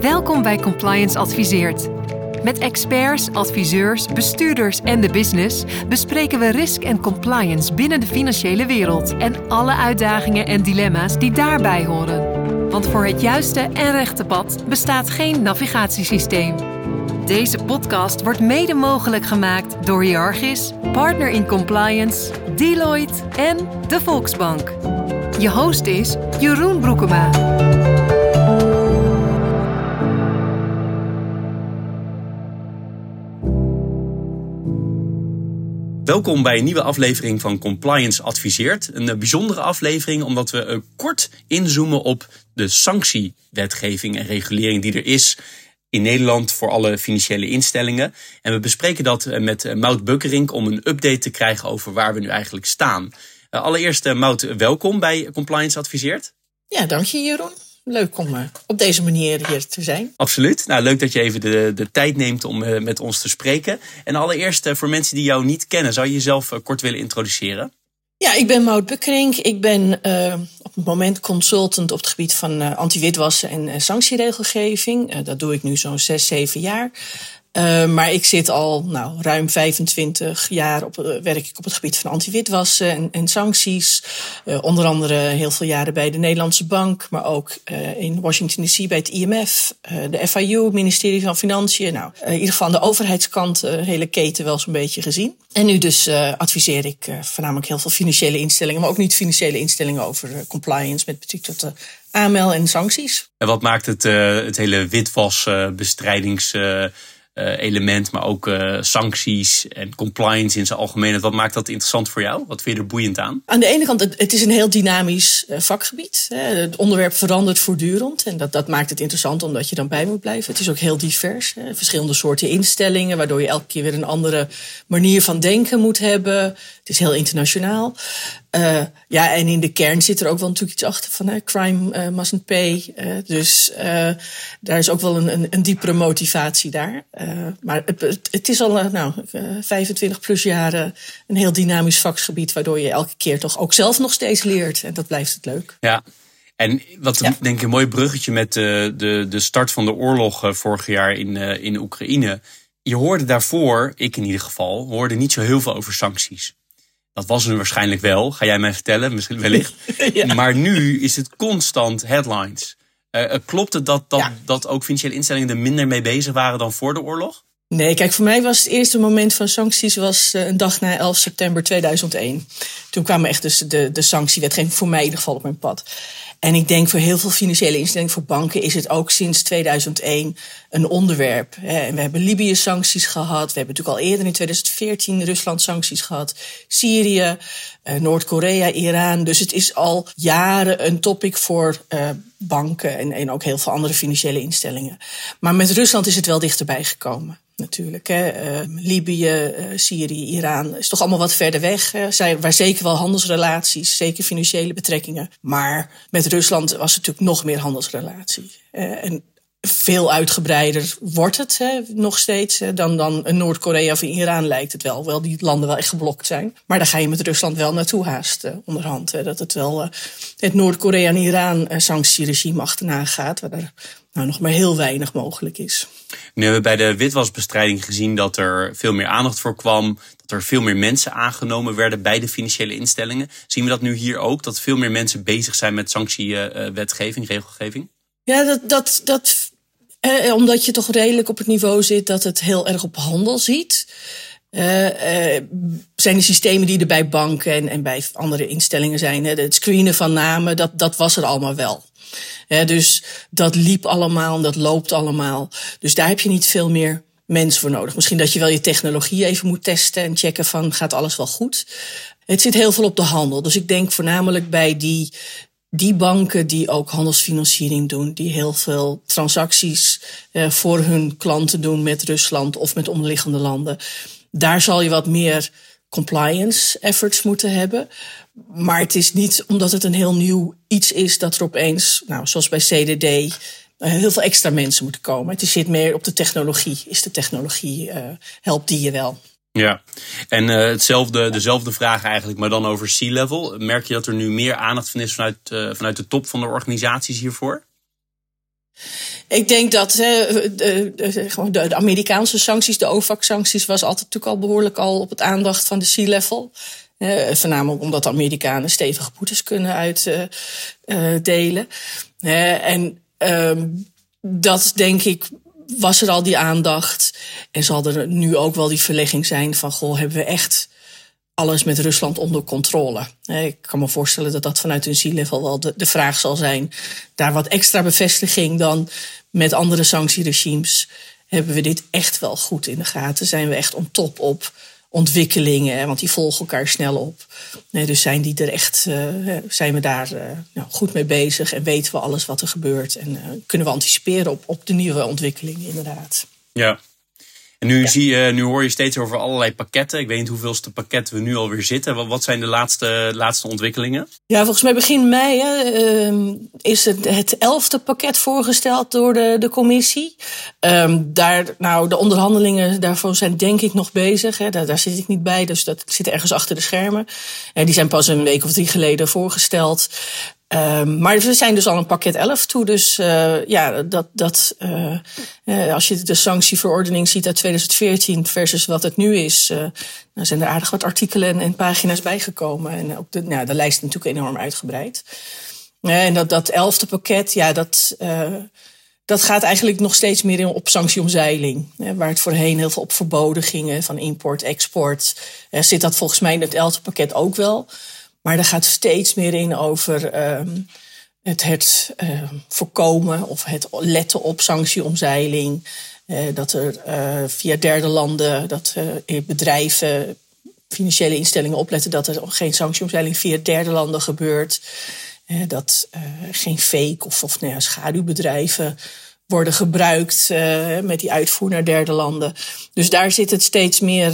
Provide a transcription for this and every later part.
Welkom bij Compliance Adviseert. Met experts, adviseurs, bestuurders en de business bespreken we risk en compliance binnen de financiële wereld en alle uitdagingen en dilemma's die daarbij horen. Want voor het juiste en rechte pad bestaat geen navigatiesysteem. Deze podcast wordt mede mogelijk gemaakt door Jargis, Partner in Compliance, Deloitte en de Volksbank. Je host is Jeroen Broekema. Welkom bij een nieuwe aflevering van Compliance Adviseert. Een eh, bijzondere aflevering omdat we uh, kort inzoomen op de sanctiewetgeving en regulering die er is in Nederland voor alle financiële instellingen. En we bespreken dat eh, met Mout Bukkerink om een update te krijgen over waar we nu eigenlijk staan. Allereerst, Mout, welkom bij Compliance Adviseert. Ja, dank je Jeroen leuk om uh, op deze manier hier te zijn. Absoluut. Nou, leuk dat je even de, de tijd neemt om uh, met ons te spreken. En allereerst, uh, voor mensen die jou niet kennen, zou je jezelf kort willen introduceren? Ja, ik ben Maud Bukkerink. Ik ben op het moment consultant op het gebied van anti-witwassen en sanctieregelgeving. dat doe ik nu zo'n zes, zeven jaar. Uh, maar ik zit al nou, ruim 25 jaar op, uh, werk ik op het gebied van anti-witwassen en, sancties. Uh, onder andere heel veel jaren bij de Nederlandse Bank, maar ook in Washington DC bij het IMF, de FIU, het ministerie van Financiën. Nou, in ieder geval aan de overheidskant hele keten wel zo'n beetje gezien. En nu dus adviseer ik voornamelijk heel veel financiële instellingen, maar ook niet financiële instellingen over compliance met betrekking tot de AML en sancties. En wat maakt het, het hele witwasbestrijdings uh, element, maar ook uh, sancties en compliance in zijn algemeenheid. Wat maakt dat interessant voor jou? Wat vind je er boeiend aan? Aan de ene kant, het, is een heel dynamisch uh, vakgebied. Het onderwerp verandert voortdurend en dat, dat maakt het interessant omdat je dan bij moet blijven. Het is ook heel divers. Hè. Verschillende soorten instellingen, waardoor je elke keer weer een andere manier van denken moet hebben. Het is heel internationaal. Uh, ja, en in de kern zit er ook wel natuurlijk iets achter van hè, crime uh, mustn't pay. Uh, dus daar is ook wel een, een, een diepere motivatie daar. maar het, het, is al nou, 25 plus jaren een heel dynamisch vakgebied, waardoor je elke keer toch ook zelf nog steeds leert. En dat blijft het leuk. Ja. En wat ja. denk ik een mooi bruggetje met de, de, de start van de oorlog vorig jaar in, in Oekraïne. Je hoorde daarvoor, ik in ieder geval, hoorde niet zo heel veel over sancties. Dat was er waarschijnlijk wel, ga jij mij vertellen, misschien wellicht. ja. Maar nu is het constant headlines. Uh, klopt het dat, dat, ja. dat ook financiële instellingen er minder mee bezig waren dan voor de oorlog? Nee, kijk, voor mij was het eerste moment van sancties was een dag na 11 september 2001. Toen kwamen echt dus de, de sanctiewetgeving voor mij in ieder geval op mijn pad. En ik denk voor heel veel financiële instellingen, voor banken, is het ook sinds 2001 een onderwerp. En we hebben Libië-sancties gehad. We hebben natuurlijk al eerder in 2014 Rusland-sancties gehad. Syrië, Noord-Korea, Iran. Dus het is al jaren een topic voor uh, banken en, ook heel veel andere financiële instellingen. Maar met Rusland is het wel dichterbij gekomen natuurlijk. Hè. Uh, Libië, uh, Syrië, Iran is toch allemaal wat verder weg. Zijn, waar zeker wel handelsrelaties, zeker financiële betrekkingen. Maar met Rusland was natuurlijk nog meer handelsrelatie. Uh, en veel uitgebreider wordt het hè, nog steeds hè, dan, dan Noord-Korea of Iran lijkt het wel. Hoewel die landen wel echt geblokt zijn. Maar daar ga je met Rusland wel naartoe haast uh, onderhand. Hè, dat het wel uh, het Noord-Korea en Iran uh, sanctieregime achterna gaat. Waar er nou, nog maar heel weinig mogelijk is. Nu hebben we bij de witwasbestrijding gezien dat er veel meer aandacht voor kwam. Dat er veel meer mensen aangenomen werden bij de financiële instellingen. Zien we dat nu hier ook? Dat veel meer mensen bezig zijn met sanctiewetgeving, regelgeving? Ja, dat, dat, dat eh, omdat je toch redelijk op het niveau zit dat het heel erg op handel ziet. Uh, uh, zijn de systemen die er bij banken en, en bij andere instellingen zijn. Het screenen van namen, dat, dat was er allemaal wel. Dus dat liep allemaal dat loopt allemaal. Dus daar heb je niet veel meer mensen voor nodig. Misschien dat je wel je technologie even moet testen en checken van gaat alles wel goed. Het zit heel veel op de handel. Dus ik denk voornamelijk bij die die banken die ook handelsfinanciering doen, die heel veel transacties uh, voor hun klanten doen met Rusland of met omliggende landen, daar zal je wat meer compliance efforts moeten hebben. Maar het is niet omdat het een heel nieuw iets is dat er opeens, nou, zoals bij CDD, uh, heel veel extra mensen moeten komen. Het zit meer op de technologie. Is de technologie, uh, helpt die je wel? Ja, en uh, hetzelfde, dezelfde vraag eigenlijk, maar dan over C-level. Merk je dat er nu meer aandacht van is vanuit, uh, vanuit de top van de organisaties hiervoor? Ik denk dat de, de, de, Amerikaanse sancties, de OFAC-sancties, was altijd natuurlijk al behoorlijk al op het aandacht van de C-level. Voornamelijk omdat de Amerikanen stevige boetes kunnen uitdelen. En um, dat denk ik was er al die aandacht. En zal er nu ook wel die verlegging zijn van... goh, hebben we echt alles met Rusland onder controle? Ik kan me voorstellen dat dat vanuit een C-level wel de, de vraag zal zijn. Daar wat extra bevestiging dan met andere sanctieregimes. Hebben we dit echt wel goed in de gaten? Zijn we echt on top op ontwikkelingen, want die volgen elkaar snel op. Nee, dus zijn, die er echt, uh, zijn we daar uh, nou, goed mee bezig en weten we alles wat er gebeurt en uh, kunnen we anticiperen op, op de nieuwe ontwikkelingen inderdaad. Ja, en nu, zie je, nu hoor je steeds over allerlei pakketten. Ik weet niet hoeveelste pakket we nu alweer zitten. Wat zijn de laatste, laatste ontwikkelingen? Ja, volgens mij begin mei hè, ehm, is het, het elfde pakket voorgesteld door de, de commissie. Um, daar, nou, de onderhandelingen daarvoor zijn denk ik nog bezig. Hè. Daar, daar zit ik niet bij, dus dat zit ergens achter de schermen. En die zijn pas een week of drie geleden voorgesteld. Um, maar we zijn dus al een pakket 11 toe. Dus uh, ja, dat, dat, uh, uh, als je de sanctieverordening ziet uit 2014 versus wat het nu is, dan zijn er aardig wat artikelen en, pagina's bijgekomen. En ook de, nou, de lijst is natuurlijk enorm uitgebreid. en dat, dat elfde pakket, ja, dat, dat gaat eigenlijk nog steeds meer in op sanctieomzeiling. waar het voorheen heel veel op verboden ging van import, export. zit dat volgens mij in het elfde pakket ook wel. Maar er gaat steeds meer in over um, het, het uh, voorkomen of het letten op sanctieomzeiling. Uh, dat er uh, via derde landen, dat bedrijven, financiële instellingen opletten dat er geen sanctieomzeiling via derde landen gebeurt. dat geen fake of, of nou schaduwbedrijven worden gebruikt met die uitvoer naar derde landen. Dus daar zit het steeds meer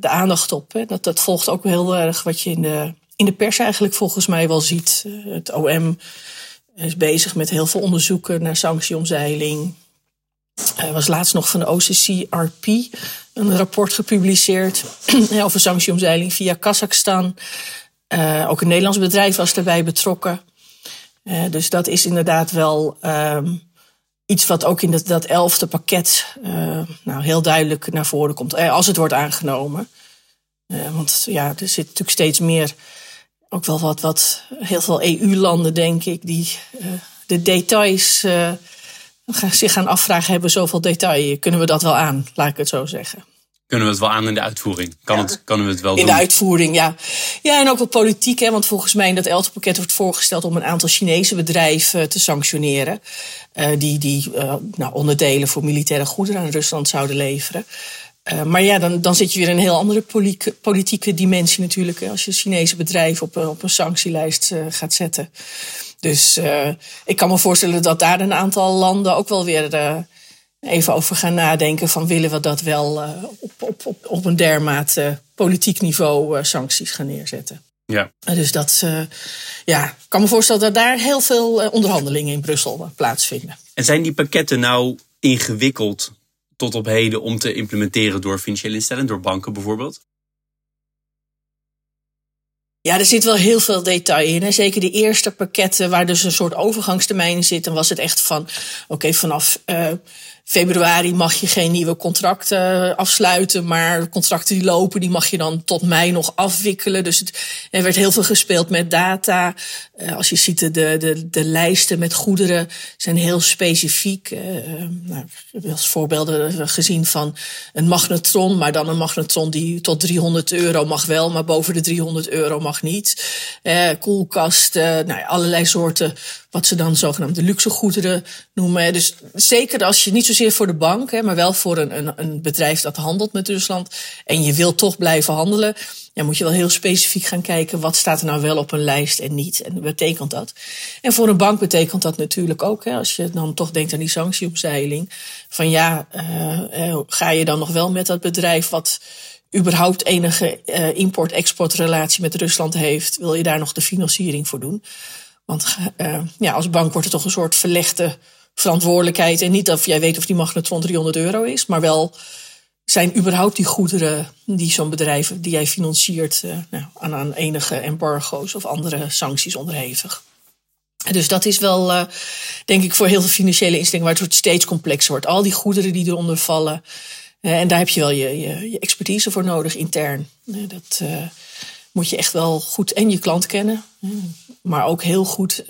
de aandacht op. Hè. Dat, dat volgt ook heel erg wat je in de in de pers eigenlijk volgens mij wel ziet. Eh, het OM is bezig met heel veel onderzoeken naar sanctieomzeiling. Er was laatst nog van de OCC-RP een rapport gepubliceerd over sanctieomzeiling via Kazachstan. Uh, ook een Nederlands bedrijf was daarbij betrokken. Uh, dus dat is inderdaad wel um, iets wat ook in dat, dat elfde pakket nou, heel duidelijk naar voren komt. als het wordt aangenomen. want ja, er zit natuurlijk steeds meer ook wel wat, wat heel veel EU-landen, denk ik, die uh, de details uh, zich gaan afvragen: hebben zoveel detail? Kunnen we dat wel aan? Laat ik het zo zeggen. Kunnen we het wel aan in de uitvoering? Kan, het, kunnen we het wel in doen? In de uitvoering, ja. Ja, en ook wat politiek, hè, want volgens mij in dat elfde pakket wordt voorgesteld om een aantal Chinese bedrijven te sanctioneren. Uh, die die nou, onderdelen voor militaire goederen aan Rusland zouden leveren. Uh, maar ja, dan, dan zit je weer in een heel andere politieke, politieke dimensie natuurlijk. Als je Chinese bedrijven op, op een sanctielijst uh, gaat zetten. Dus uh, ik kan me voorstellen dat daar een aantal landen ook wel weer even over gaan nadenken. Van willen we dat wel op, op, op, op een dermate politiek niveau sancties gaan neerzetten. Ja. Dus dat, ja, ik kan me voorstellen dat daar heel veel onderhandelingen in Brussel plaatsvinden. En zijn die pakketten nou ingewikkeld tot op heden om te implementeren door financiële instellingen, door banken bijvoorbeeld? Ja, er zit wel heel veel detail in. Hè. Zeker de eerste pakketten waar dus een soort overgangstermijn zit. Dan was het echt van, oké, vanaf uh, februari mag je geen nieuwe contracten afsluiten. Maar contracten die lopen, die mag je dan tot mei nog afwikkelen. Dus het, er werd heel veel gespeeld met data. Uh, als je ziet, de, de, de lijsten met goederen zijn heel specifiek. Uh, nou, als voorbeelden gezien van een magnetron. Maar dan een magnetron die tot 300 euro mag wel, maar boven de 300 euro mag niet. Koelkasten, nou, allerlei soorten wat ze dan zogenaamde luxe goederen noemen. Dus zeker als je niet zozeer voor de bank, hè, maar wel voor een, een, een bedrijf dat handelt met Rusland en je wil toch blijven handelen, ja, moet je wel heel specifiek gaan kijken wat staat er nou wel op een lijst en niet. En wat betekent dat? En voor een bank betekent dat natuurlijk ook, hè, als je dan toch denkt aan die sanctieomzeiling, van ja, uh, ga je dan nog wel met dat bedrijf wat überhaupt enige uh, import-exportrelatie met Rusland heeft, wil je daar nog de financiering voor doen? Want uh, ja, als bank wordt het toch een soort verlegde verantwoordelijkheid. En niet dat jij weet of die magnetron 300 euro is, maar wel zijn überhaupt die goederen die zo'n bedrijf die jij financiert uh, nou, aan, aan enige embargo's of andere sancties onderhevig. Dus dat is wel, uh, denk ik, voor heel veel financiële instellingen waar het steeds complexer wordt. Al die goederen die eronder vallen. En daar heb je wel je, je, je expertise voor nodig intern. Dat moet je echt wel goed en je klant kennen. Maar ook heel goed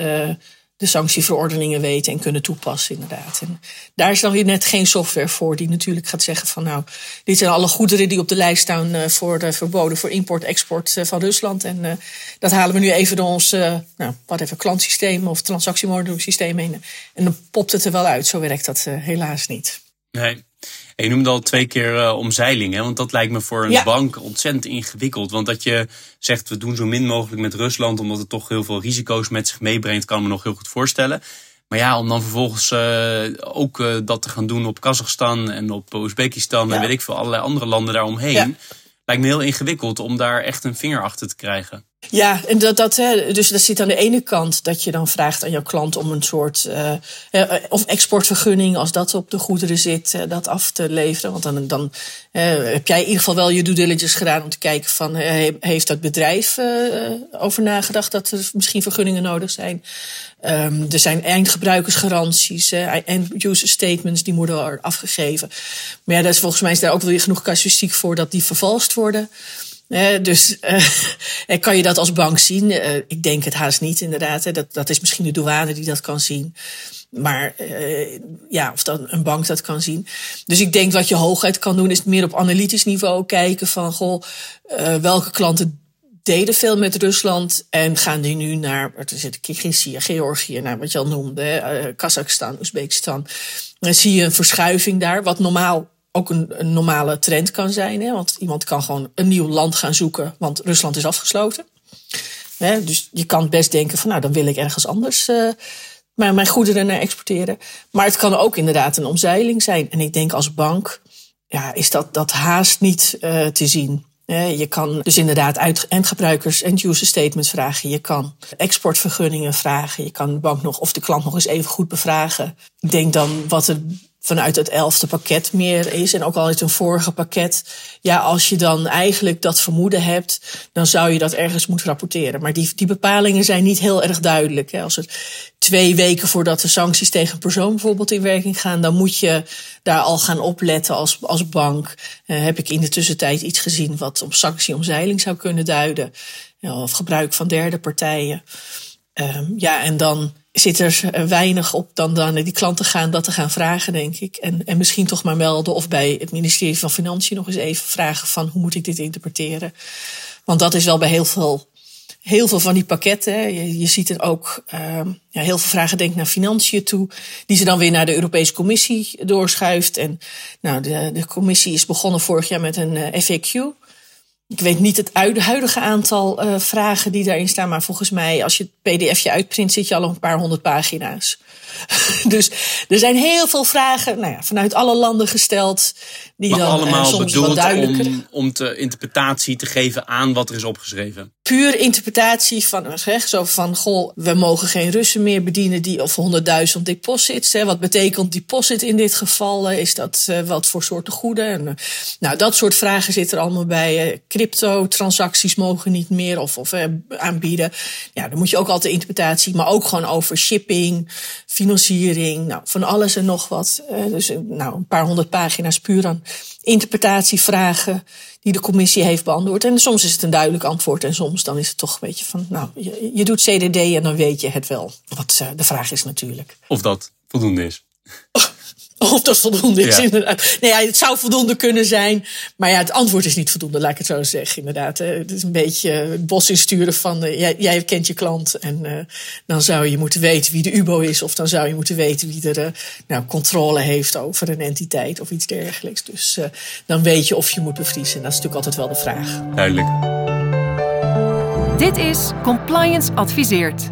de sanctieverordeningen weten en kunnen toepassen, inderdaad. En daar is dan weer net geen software voor die natuurlijk gaat zeggen van nou, dit zijn alle goederen die op de lijst staan uh, voor uh, verboden voor import-export uh, van Rusland. En dat halen we nu even door ons, nou, wat even klantsysteem of transactiemonitoring heen. En dan popt het er wel uit. Zo werkt dat helaas niet. Nee. Je noemde al twee keer uh, omzeiling, hè? want dat lijkt me voor een bank ontzettend ingewikkeld. Want dat je zegt, we doen zo min mogelijk met Rusland, omdat het toch heel veel risico's met zich meebrengt, kan me nog heel goed voorstellen. Maar ja, om dan vervolgens uh, ook uh, dat te gaan doen op Kazachstan en op Oezbekistan en weet ik veel, allerlei andere landen daaromheen. Ja. Lijkt me heel ingewikkeld om daar echt een vinger achter te krijgen. Ja, en dat, dat, hè, dus dat zit aan de ene kant dat je dan vraagt aan jouw klant om een soort uh, of exportvergunning, als dat op de goederen zit, uh, dat af te leveren. Want dan, dan heb jij in ieder geval wel je due diligence gedaan om te kijken van heeft dat bedrijf over nagedacht dat er misschien vergunningen nodig zijn. Um, er zijn eindgebruikersgaranties, end-user statements, die moeten worden afgegeven. Maar ja, dat is volgens mij is daar ook weer genoeg casuïstiek voor dat die vervalst worden. Uh, dus uh, kan je dat als bank zien? Uh, ik denk het haast niet, inderdaad. Dat, dat is misschien de douane die dat kan zien. Maar ja, of dan een bank dat kan zien. Dus ik denk wat je hooguit kan doen, is meer op analytisch niveau kijken van goh, welke klanten deden veel met Rusland en gaan die nu naar, er zit Kirgizië, Georgië, naar wat je al noemde, Kazachstan, Oezbekistan. Dan zie je een verschuiving daar, wat normaal ook een, normale trend kan zijn. Hè? Want iemand kan gewoon een nieuw land gaan zoeken, want Rusland is afgesloten. Hè? Dus je kan best denken van nou, dan wil ik ergens anders uh, mijn goederen naar exporteren. Maar het kan ook inderdaad een omzeiling zijn. En ik denk als bank ja, is dat, dat haast niet uh, te zien. Je kan dus inderdaad uit endgebruikers end-user statements vragen. Je kan exportvergunningen vragen. Je kan de bank nog of de klant nog eens even goed bevragen. Ik denk dan wat er vanuit het elfde pakket meer is. En ook al uit een vorige pakket. Ja, als je dan eigenlijk dat vermoeden hebt, dan zou je dat ergens moeten rapporteren. Maar die, die bepalingen zijn niet heel erg duidelijk. Hè. Als het twee weken voordat de sancties tegen een persoon bijvoorbeeld in werking gaan, dan moet je daar al gaan opletten als, als bank. Uh, heb ik in de tussentijd iets gezien wat op sanctieomzeiling zou kunnen duiden? Of gebruik van derde partijen. Um, ja, en dan zit er weinig op dan, dan die klanten gaan dat te gaan vragen, denk ik. En, en misschien toch maar melden of bij het ministerie van Financiën nog eens even vragen van hoe moet ik dit interpreteren. Want dat is wel bij heel veel, heel veel van die pakketten. Je, je ziet er ook uh, ja, heel veel vragen, denk naar financiën toe, die ze dan weer naar de Europese Commissie doorschuift. En nou, de, de commissie is begonnen vorig jaar met een eh, FAQ. Ik weet niet het huidige aantal uh, vragen die daarin staan, maar volgens mij, als je het pdfje uitprint, zit je al op een paar honderd pagina's. dus er zijn heel veel vragen nou ja, vanuit alle landen gesteld. Die maar dan, allemaal uh, soms bedoeld duidelijker... om, om te interpretatie te geven aan wat er is opgeschreven. Puur interpretatie van, zeg, zo van, goh, we mogen geen Russen meer bedienen die of 100.000 deposits. Hè, wat betekent deposit in dit geval? Is dat uh, wat voor soorten goeden? En, uh, nou, dat soort vragen zitten er allemaal bij. Crypto transacties mogen niet meer of, of aanbieden. Ja, dan moet je ook altijd interpretatie, maar ook gewoon over shipping, financiering, nou, van alles en nog wat. Uh, dus nou, een paar honderd pagina's puur aan interpretatievragen die de commissie heeft beantwoord. En soms is het een duidelijk antwoord en soms dan is het toch een beetje van, nou, je, je doet CDD en dan weet je het wel. Wat uh, de vraag is natuurlijk. Of dat voldoende is. Of dat voldoende is, ja. inderdaad. Nee, ja, het zou voldoende kunnen zijn. Maar ja, het antwoord is niet voldoende, laat ik het zo zeggen, inderdaad. Het is een beetje het bos insturen van... Uh, jij, jij, kent je klant en uh, dan zou je moeten weten wie de UBO is... of dan zou je moeten weten wie er uh, nou, controle heeft over een entiteit of iets dergelijks. Dus dan weet je of je moet bevriezen. Dat is natuurlijk altijd wel de vraag. Duidelijk. Dit is Compliance Adviseert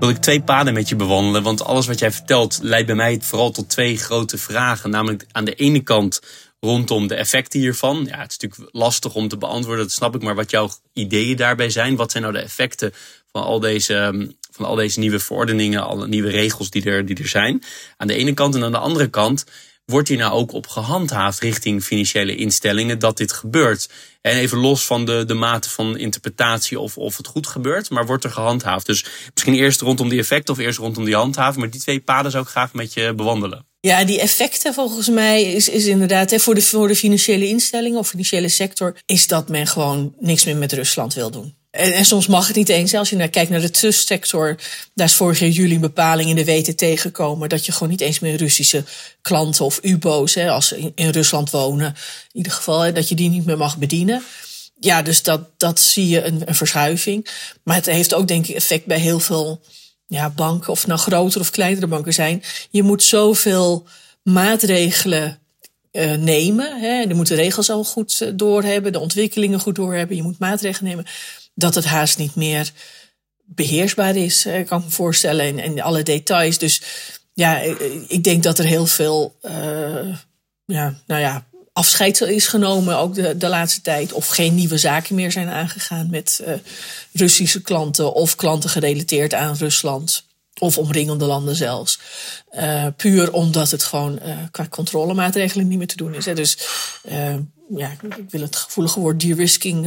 wil ik twee paden met je bewandelen. Want alles wat jij vertelt leidt bij mij vooral tot twee grote vragen. Namelijk aan de ene kant rondom de effecten hiervan. Ja, het is natuurlijk lastig om te beantwoorden, dat snap ik. Maar wat jouw ideeën daarbij zijn. Wat zijn nou de effecten van al deze, ehm, van al deze nieuwe verordeningen, alle nieuwe regels die er, die er zijn. Aan de ene kant en aan de andere kant wordt hier nou ook op gehandhaafd richting financiële instellingen dat dit gebeurt? En even los van de, de mate van interpretatie of, of het goed gebeurt, maar wordt er gehandhaafd? Dus misschien eerst rondom die effecten of eerst rondom die handhaving, maar die twee paden zou ik graag met je bewandelen. Ja, die effecten volgens mij is, is inderdaad hè, voor, de, voor de financiële instellingen of financiële sector, is dat men gewoon niks meer met Rusland wil doen. En, soms mag het niet eens. Als je naar, kijkt naar de trustsector, daar is vorig jaar juli een bepaling in de WTT gekomen dat je gewoon niet eens meer Russische klanten of UBO's, hè, als ze in, Rusland wonen, in ieder geval, hè, dat je die niet meer mag bedienen. Ja, dus dat, dat zie je een, een verschuiving. Maar het heeft ook denk ik effect bij heel veel ja, banken, of nou grotere of kleinere banken zijn. Je moet zoveel maatregelen uh, nemen. Hè. Je moet de regels al goed uh, doorhebben, de ontwikkelingen goed doorhebben. Je moet maatregelen nemen dat het haast niet meer beheersbaar is. Ik kan me voorstellen in alle details. Dus ja, ik denk dat er heel veel uh, ja, nou ja, afscheid is genomen, ook de, de laatste tijd. Of geen nieuwe zaken meer zijn aangegaan met uh, Russische klanten of klanten gerelateerd aan Rusland. Of omringende landen zelfs. Uh, puur omdat het gewoon qua controlemaatregelen niet meer te doen is. Hè. Dus ja, ik wil het gevoelige woord de-risking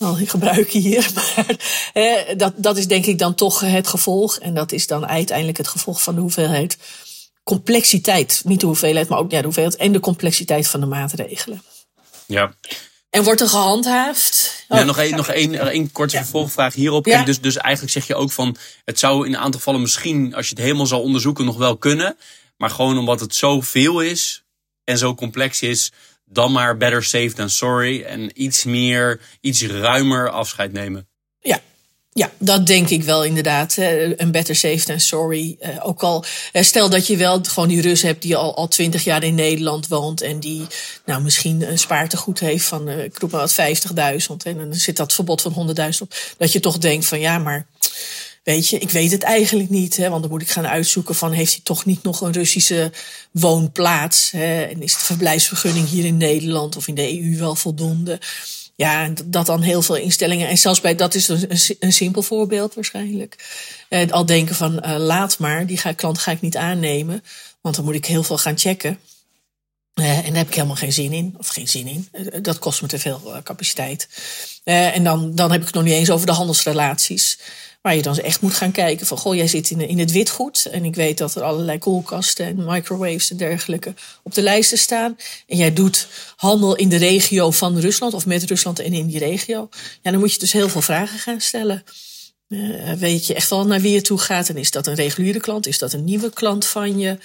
wel gebruiken hier. Maar hè, dat, dat is denk ik dan toch het gevolg. En dat is dan uiteindelijk het gevolg van de hoeveelheid complexiteit. Niet de hoeveelheid, maar ook ja, de hoeveelheid en de complexiteit van de maatregelen. Ja. En wordt er gehandhaafd? Ja, nog één, nog één, één korte ja. vervolgvraag hierop. Dus, dus eigenlijk zeg je ook van, het zou in een aantal gevallen misschien, als je het helemaal zou onderzoeken, nog wel kunnen. Maar gewoon omdat het zoveel is en zo complex is, dan maar better safe than sorry. En iets meer, iets ruimer afscheid nemen. Ja, ja, dat denk ik wel inderdaad. Een better safe than sorry. Eh, ook al, eh, stel dat je wel gewoon die Rus hebt die al, al twintig jaar in Nederland woont. En die nou misschien een spaartegoed heeft van, uh, ik roep maar wat, 50.000. En dan zit dat verbod van 100.000 op. Dat je toch denkt van ja, maar weet je, ik weet het eigenlijk niet. Hè, want dan moet ik gaan uitzoeken van heeft hij toch niet nog een Russische woonplaats? Hè, en is de verblijfsvergunning hier in Nederland of in de EU wel voldoende? Ja, dat dan heel veel instellingen. En zelfs bij, dat is een, een simpel voorbeeld waarschijnlijk. Eh, al denken van uh, laat maar, die ga, klant ga ik niet aannemen. Want dan moet ik heel veel gaan checken. Uh, en daar heb ik helemaal geen zin in. Of geen zin in. Uh, dat kost me te veel capaciteit. en dan, dan heb ik het nog niet eens over de handelsrelaties. Waar je dan echt moet gaan kijken van, goh, jij zit in, in het witgoed. En ik weet dat er allerlei koelkasten en microwaves en dergelijke op de lijsten staan. En jij doet handel in de regio van Rusland of met Rusland en in die regio. Ja, dan moet je dus heel veel vragen gaan stellen. Uh, weet je echt wel naar wie je toe gaat? En is dat een reguliere klant? Is dat een nieuwe klant van je?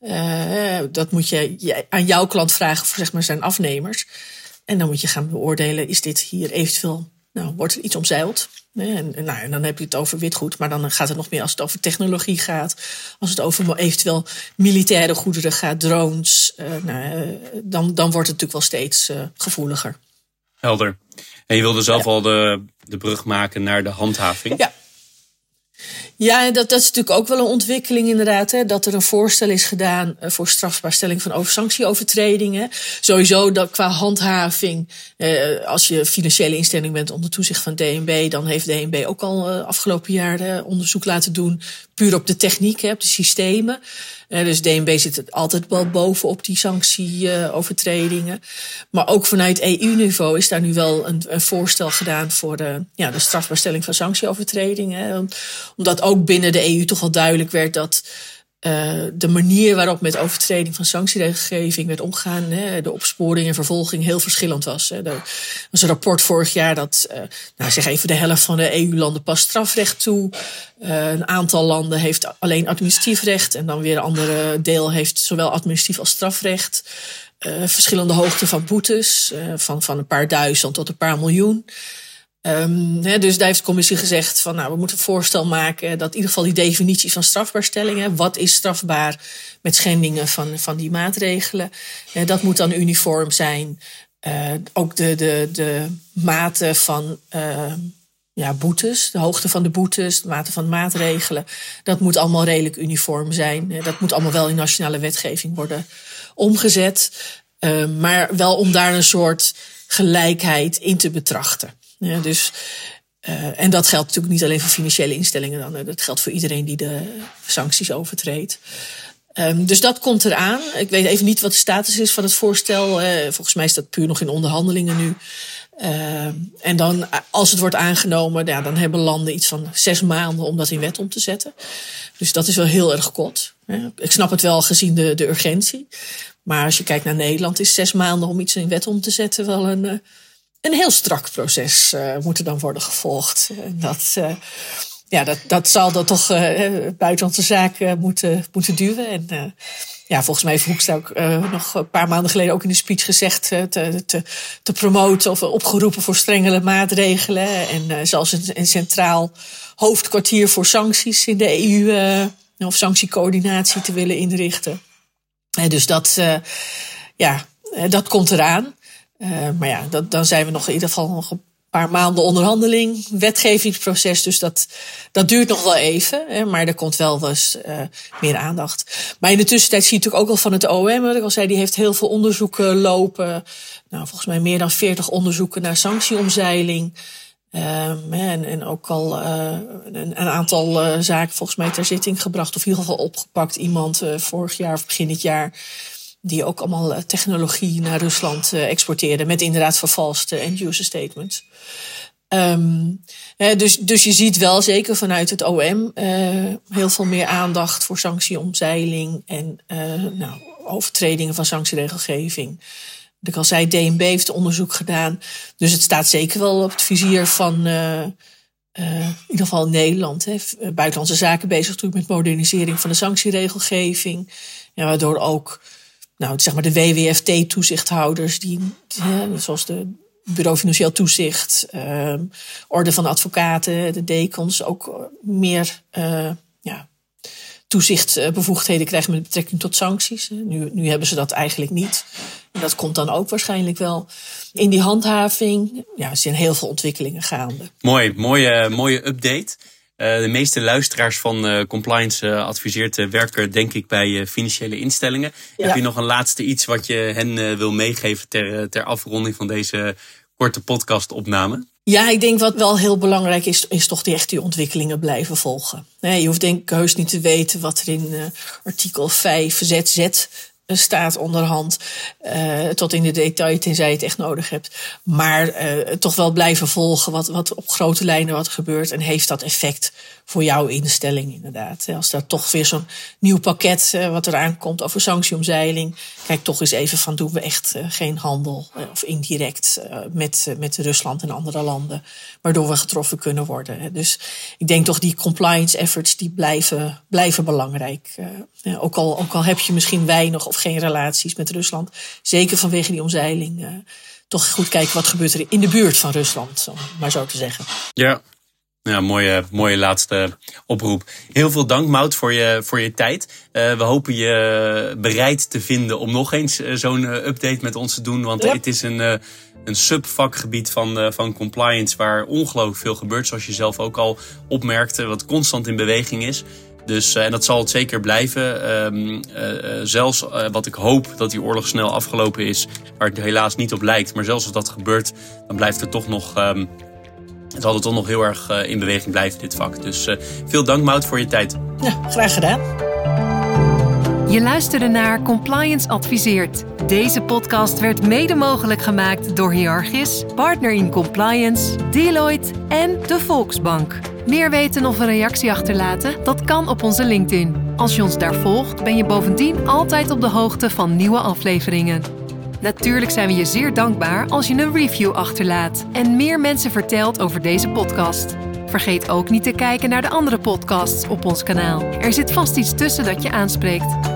Uh, dat moet je aan jouw klant vragen voor zeg maar zijn afnemers. En dan moet je gaan beoordelen, is dit hier eventueel, nou, wordt er iets omzeild? En, nou, en dan heb je het over witgoed, maar dan gaat het nog meer als het over technologie gaat. Als het over eventueel militaire goederen gaat, drones. Uh, nou, dan, dan wordt het natuurlijk wel steeds uh, gevoeliger. Helder. En je wilde zelf ja. al de, de brug maken naar de handhaving. Ja, ja, dat, dat is natuurlijk ook wel een ontwikkeling inderdaad. Hè, dat er een voorstel is gedaan eh, voor strafbaarstelling van over sanctieovertredingen. Sowieso dat qua handhaving, eh, als je financiële instelling bent onder toezicht van DNB, dan heeft DNB ook al uh, afgelopen jaar uh, onderzoek laten doen. Puur op de techniek, hè, op de systemen. Uh, dus DNB zit altijd wel bovenop die sanctieovertredingen. maar ook vanuit EU-niveau is daar nu wel een, voorstel gedaan voor de, ja, de strafbaarstelling van sanctieovertredingen. Omdat ook binnen de EU toch wel duidelijk werd dat uh, de manier waarop met overtreding van sanctieregelgeving werd omgegaan, hè, de opsporing en vervolging heel verschillend was. Hè. Er was een rapport vorig jaar dat, uh, nou zeg even de helft van de EU-landen past strafrecht toe. Uh, een aantal landen heeft alleen administratief recht en dan weer een andere deel heeft zowel administratief als strafrecht. verschillende hoogte van boetes, van, van een paar duizend tot een paar miljoen. He, dus daar heeft de commissie gezegd van nou, we moeten een voorstel maken dat in ieder geval die definitie van strafbaarstellingen, wat is strafbaar met schendingen van, van die maatregelen, dat moet dan uniform zijn. Uh, ook de, de, de mate van uh, ja, boetes, de hoogte van de boetes, de mate van maatregelen, dat moet allemaal redelijk uniform zijn. Dat moet allemaal wel in nationale wetgeving worden omgezet, maar wel om daar een soort gelijkheid in te betrachten. Ja, dus, uh, en dat geldt natuurlijk niet alleen voor financiële instellingen dan. Dat geldt voor iedereen die de sancties overtreedt. Ehm, dus dat komt eraan. Ik weet even niet wat de status is van het voorstel. Uh, volgens mij is dat puur nog in onderhandelingen nu. Uh, en dan, als het wordt aangenomen, ja, dan hebben landen iets van zes maanden om dat in wet om te zetten. Dus dat is wel heel erg kort. Ik snap het wel gezien de, de urgentie. Maar als je kijkt naar Nederland, is zes maanden om iets in wet om te zetten wel een, uh, een heel strak proces uh, moet er dan worden gevolgd. Dat, uh, ja, dat, dat zal dan toch buitenlandse zaken moeten, moeten duwen. En ja, volgens mij heeft Hoekstra ook uh, nog een paar maanden geleden ook in de speech gezegd uh, te, te, te promoten of opgeroepen voor strengere maatregelen. En uh, zelfs een, een, centraal hoofdkwartier voor sancties in de EU of sanctiecoördinatie te willen inrichten. dus dat, ja, dat komt eraan. Maar ja, dat, dan zijn we nog in ieder geval nog een paar maanden onderhandeling, wetgevingsproces. Dus dat, dat duurt nog wel even. Hè, maar er komt wel eens uh, meer aandacht. Maar in de tussentijd zie je natuurlijk ook al van het OM. Wat ik al zei, die heeft heel veel onderzoeken lopen. Nou, volgens mij meer dan 40 onderzoeken naar sanctieomzeiling. Um, en, en ook al uh, een, aantal zaken volgens mij ter zitting gebracht. Of in ieder geval opgepakt. Iemand vorig jaar of begin dit jaar die ook allemaal eh, technologie naar Rusland uh, exporteerden. Met inderdaad vervalste end-user statements. Um, dus, dus je ziet wel zeker vanuit het OM uh, heel veel meer aandacht voor sanctieomzeiling en nou, overtredingen van sanctieregelgeving. Ik al zei, DNB heeft onderzoek gedaan. Dus het staat zeker wel op het vizier van in ieder geval Nederland. Hè. Buitenlandse zaken bezig natuurlijk met modernisering van de sanctieregelgeving. Ja, waardoor ook nou, zeg maar de WWFT-toezichthouders, die, zoals de Bureau Financieel Toezicht, uh, Orde van Advocaten, de dekens, ook meer uh, ja, toezichtbevoegdheden krijgen met betrekking tot sancties. Nu, nu hebben ze dat eigenlijk niet. Dat komt dan ook waarschijnlijk wel. In die handhaving ja, er zijn heel veel ontwikkelingen gaande. Mooi, mooie, mooie update. Uh, de meeste luisteraars van uh, Compliance uh, adviseert werken denk ik bij financiële instellingen. Ja. Heb je nog een laatste iets wat je hen wil meegeven ter, ter afronding van deze korte podcastopname? Ja, ik denk wat wel heel belangrijk is, is toch die echt die ontwikkelingen blijven volgen. Je hoeft denk ik heus niet te weten wat er in artikel 5 ZZ staat onderhand. Uh, tot in de detail, tenzij je het echt nodig hebt. Maar uh, toch wel blijven volgen wat, wat op grote lijnen wat gebeurt. En heeft dat effect voor jouw instelling inderdaad. Als er toch weer zo'n nieuw pakket uh, wat eraan komt over sanctieomzeiling. Kijk toch eens even van doen we echt geen handel of indirect met, met Rusland en andere landen. Waardoor we getroffen kunnen worden. Dus ik denk toch die compliance efforts die blijven, blijven belangrijk. ook, al, ook al heb je misschien weinig of geen relaties met Rusland. Zeker vanwege die omzeiling. Uh, toch goed kijken wat gebeurt er in de buurt van Rusland, om maar zo te zeggen. Ja, ja, mooie, mooie laatste oproep. Heel veel dank, Mout, voor je, voor je tijd. Uh, we hopen je bereid te vinden om nog eens uh, zo'n update met ons te doen. Want yep. het is een, een subvakgebied van, van compliance waar ongelooflijk veel gebeurt. Zoals je zelf ook al opmerkte, wat constant in beweging is. Dus, uh, en dat zal het zeker blijven. Um, uh, zelfs wat ik hoop dat die oorlog snel afgelopen is, waar het helaas niet op lijkt. Maar zelfs als dat gebeurt, dan blijft er toch nog. Um, zal het toch nog heel erg in beweging blijven, dit vak. Dus veel dank, Mout, voor je tijd. Ja, graag gedaan. Je luisterde naar Compliance Adviseert. Deze podcast werd mede mogelijk gemaakt door Hierarchis, Partner in Compliance, Deloitte en de Volksbank. Meer weten of een reactie achterlaten? Dat kan op onze LinkedIn. Als je ons daar volgt, ben je bovendien altijd op de hoogte van nieuwe afleveringen. Natuurlijk zijn we je zeer dankbaar als je een review achterlaat en meer mensen vertelt over deze podcast. Vergeet ook niet te kijken naar de andere podcasts op ons kanaal. Er zit vast iets tussen dat je aanspreekt.